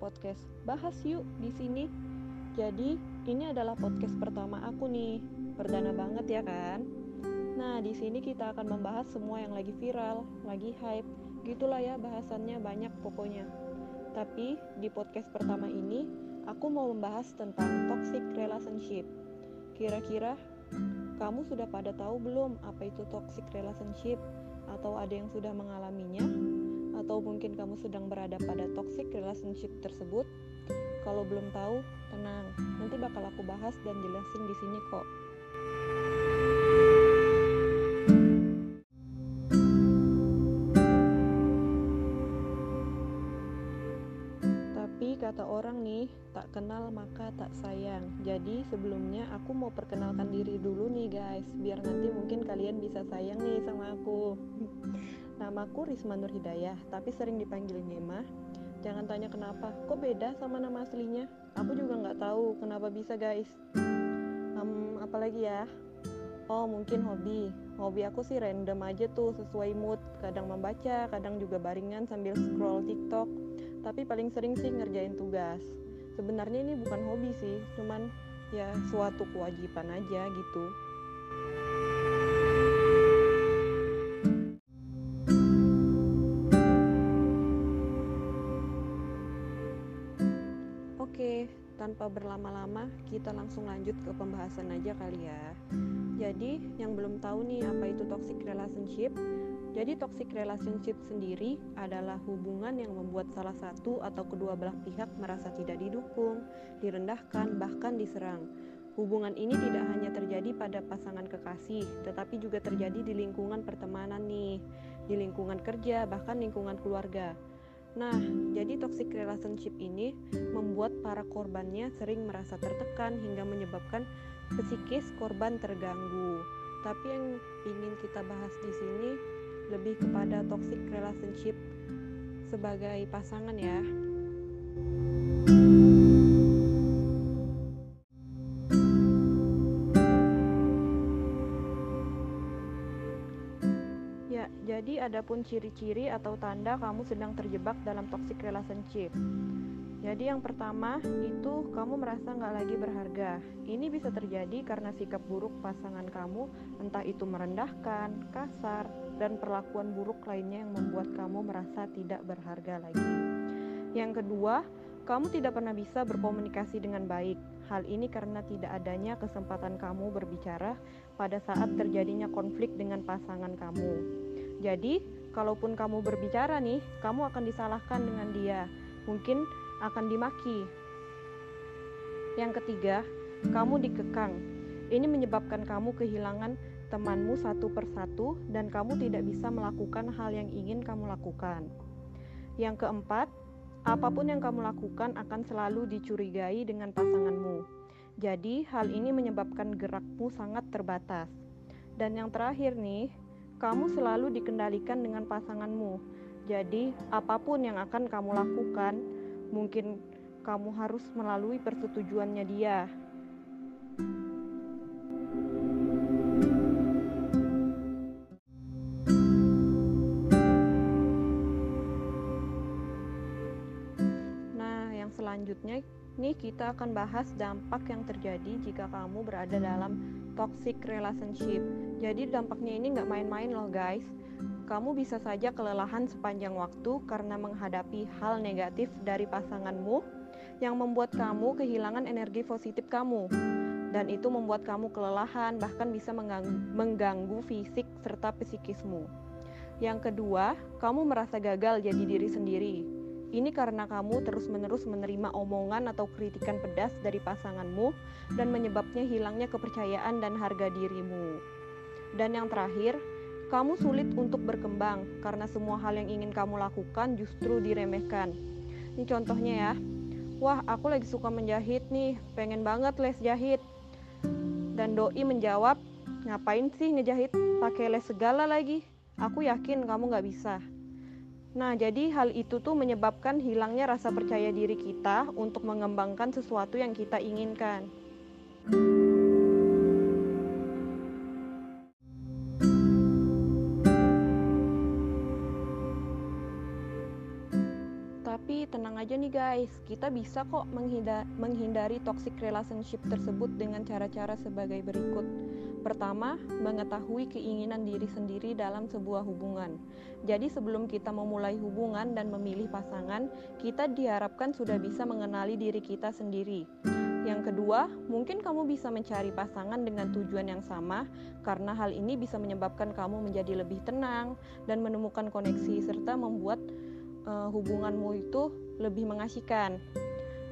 podcast Bahas Yuk di sini. Jadi, ini adalah podcast pertama aku nih. Perdana banget ya kan? Nah, di sini kita akan membahas semua yang lagi viral, lagi hype. Gitulah ya bahasannya banyak pokoknya. Tapi di podcast pertama ini, aku mau membahas tentang toxic relationship. Kira-kira kamu sudah pada tahu belum apa itu toxic relationship? Atau ada yang sudah mengalaminya? Atau mungkin kamu sedang berada pada toxic relationship tersebut. Kalau belum tahu, tenang, nanti bakal aku bahas dan jelasin di sini kok. Kata orang nih, tak kenal maka tak sayang. Jadi sebelumnya aku mau perkenalkan diri dulu nih guys, biar nanti mungkin kalian bisa sayang nih sama aku. Namaku Risma Nur Hidayah, tapi sering dipanggil Nema. Jangan tanya kenapa, kok beda sama nama aslinya? Aku juga nggak tahu kenapa bisa guys. Um, apalagi ya? Oh mungkin hobi. Hobi aku sih random aja tuh sesuai mood. Kadang membaca, kadang juga baringan sambil scroll TikTok. Tapi paling sering sih ngerjain tugas. Sebenarnya ini bukan hobi sih, cuman ya suatu kewajiban aja gitu. Oke, tanpa berlama-lama, kita langsung lanjut ke pembahasan aja kali ya. Jadi, yang belum tahu nih apa itu toxic relationship, jadi toxic relationship sendiri adalah hubungan yang membuat salah satu atau kedua belah pihak merasa tidak didukung, direndahkan, bahkan diserang. Hubungan ini tidak hanya terjadi pada pasangan kekasih, tetapi juga terjadi di lingkungan pertemanan nih, di lingkungan kerja, bahkan lingkungan keluarga. Nah, jadi toxic relationship ini membuat para korbannya sering merasa tertekan hingga menyebabkan psikis korban terganggu. Tapi yang ingin kita bahas di sini lebih kepada toxic relationship sebagai pasangan ya. Ya, jadi ada pun ciri-ciri atau tanda kamu sedang terjebak dalam toxic relationship. Jadi yang pertama itu kamu merasa nggak lagi berharga. Ini bisa terjadi karena sikap buruk pasangan kamu, entah itu merendahkan, kasar, dan perlakuan buruk lainnya yang membuat kamu merasa tidak berharga lagi. Yang kedua, kamu tidak pernah bisa berkomunikasi dengan baik. Hal ini karena tidak adanya kesempatan kamu berbicara pada saat terjadinya konflik dengan pasangan kamu. Jadi, kalaupun kamu berbicara nih, kamu akan disalahkan dengan dia. Mungkin akan dimaki. Yang ketiga, kamu dikekang. Ini menyebabkan kamu kehilangan temanmu satu persatu dan kamu tidak bisa melakukan hal yang ingin kamu lakukan. Yang keempat, apa pun yang kamu lakukan akan selalu dicurigai dengan pasanganmu. Jadi, hal ini menyebabkan gerakmu sangat terbatas. Dan yang terakhir nih, kamu selalu dikendalikan dengan pasanganmu. Jadi, apa pun yang akan kamu lakukan, mungkin kamu harus melalui persetujuannya dia. Selanjutnya nih kita akan bahas dampak yang terjadi jika kamu berada dalam toxic relationship. Jadi dampaknya ini nggak main-main loh guys kamu bisa saja kelelahan sepanjang waktu karena menghadapi hal negatif dari pasanganmu yang membuat kamu kehilangan energi positif kamu. Dan itu membuat kamu kelelahan, bahkan bisa mengganggu, mengganggu fisik serta psikismu. Yang kedua, kamu merasa gagal jadi diri sendiri. Ini karena kamu terus-menerus menerima omongan atau kritikan pedas dari pasanganmu dan menyebabnya hilangnya kepercayaan dan harga dirimu. Dan yang terakhir, kamu sulit untuk berkembang karena semua hal yang ingin kamu lakukan justru diremehkan. Ini contohnya ya. Wah, aku lagi suka menjahit nih, pengen banget les jahit. Dan doi menjawab, ngapain sih ngejahit pakai les segala lagi? Aku yakin kamu gak bisa. Nah, jadi hal itu tuh menyebabkan hilangnya rasa percaya diri kita untuk mengembangkan sesuatu yang kita inginkan. tenang aja nih guys, kita bisa kok menghindari toxic relationship tersebut dengan cara-cara sebagai berikut. Pertama, mengetahui keinginan diri sendiri dalam sebuah hubungan. Jadi sebelum kita memulai hubungan dan memilih pasangan, kita diharapkan sudah bisa mengenali diri kita sendiri. Yang kedua, mungkin kamu bisa mencari pasangan dengan tujuan yang sama, karena hal ini bisa menyebabkan kamu menjadi lebih tenang dan menemukan koneksi serta membuat uh, hubunganmu itu lebih mengasihkan.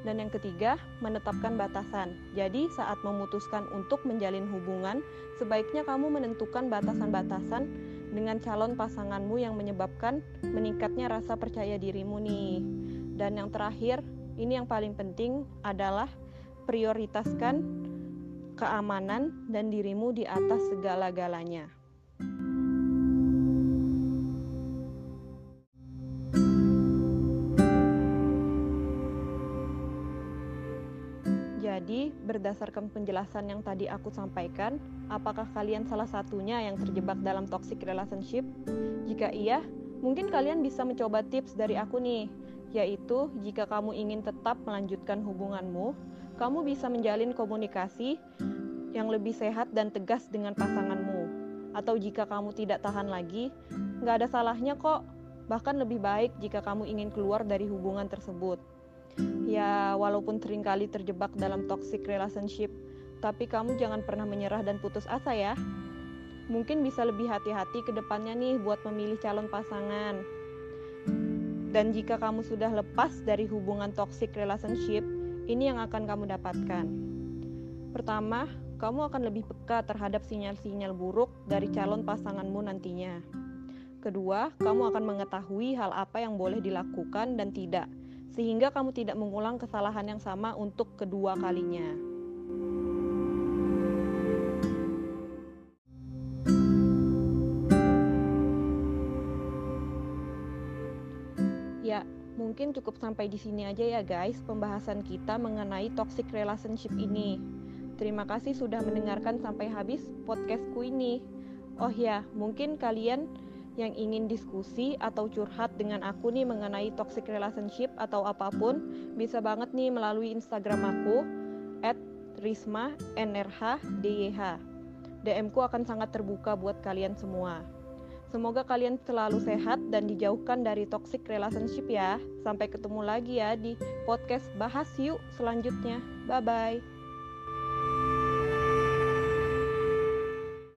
Dan yang ketiga, menetapkan batasan. Jadi, saat memutuskan untuk menjalin hubungan, sebaiknya kamu menentukan batasan-batasan dengan calon pasanganmu yang menyebabkan meningkatnya rasa percaya dirimu nih. Dan yang terakhir, ini yang paling penting adalah prioritaskan keamanan dan dirimu di atas segala-galanya. Berdasarkan penjelasan yang tadi aku sampaikan, apakah kalian salah satunya yang terjebak dalam toxic relationship? Jika iya, mungkin kalian bisa mencoba tips dari aku nih, yaitu jika kamu ingin tetap melanjutkan hubunganmu, kamu bisa menjalin komunikasi yang lebih sehat dan tegas dengan pasanganmu. Atau jika kamu tidak tahan lagi, nggak ada salahnya kok. Bahkan lebih baik jika kamu ingin keluar dari hubungan tersebut. Ya, walaupun sering kali terjebak dalam toxic relationship, tapi kamu jangan pernah menyerah dan putus asa ya. Mungkin bisa lebih hati-hati ke depannya nih buat memilih calon pasangan. Dan jika kamu sudah lepas dari hubungan toxic relationship, ini yang akan kamu dapatkan. Pertama, kamu akan lebih peka terhadap sinyal-sinyal buruk dari calon pasanganmu nantinya. Kedua, kamu akan mengetahui hal apa yang boleh dilakukan dan tidak sehingga kamu tidak mengulang kesalahan yang sama untuk kedua kalinya. Ya, mungkin cukup sampai di sini aja ya guys pembahasan kita mengenai toxic relationship ini. Terima kasih sudah mendengarkan sampai habis podcastku ini. Oh ya, mungkin kalian yang ingin diskusi atau curhat dengan aku nih mengenai toxic relationship atau apa pun, bisa banget nih melalui Instagram aku at Risma NRH DYH. DM ku akan sangat terbuka buat kalian semua. Semoga kalian selalu sehat dan dijauhkan dari toxic relationship ya. Sampai ketemu lagi ya di podcast Bahas Yuk selanjutnya. Bye bye.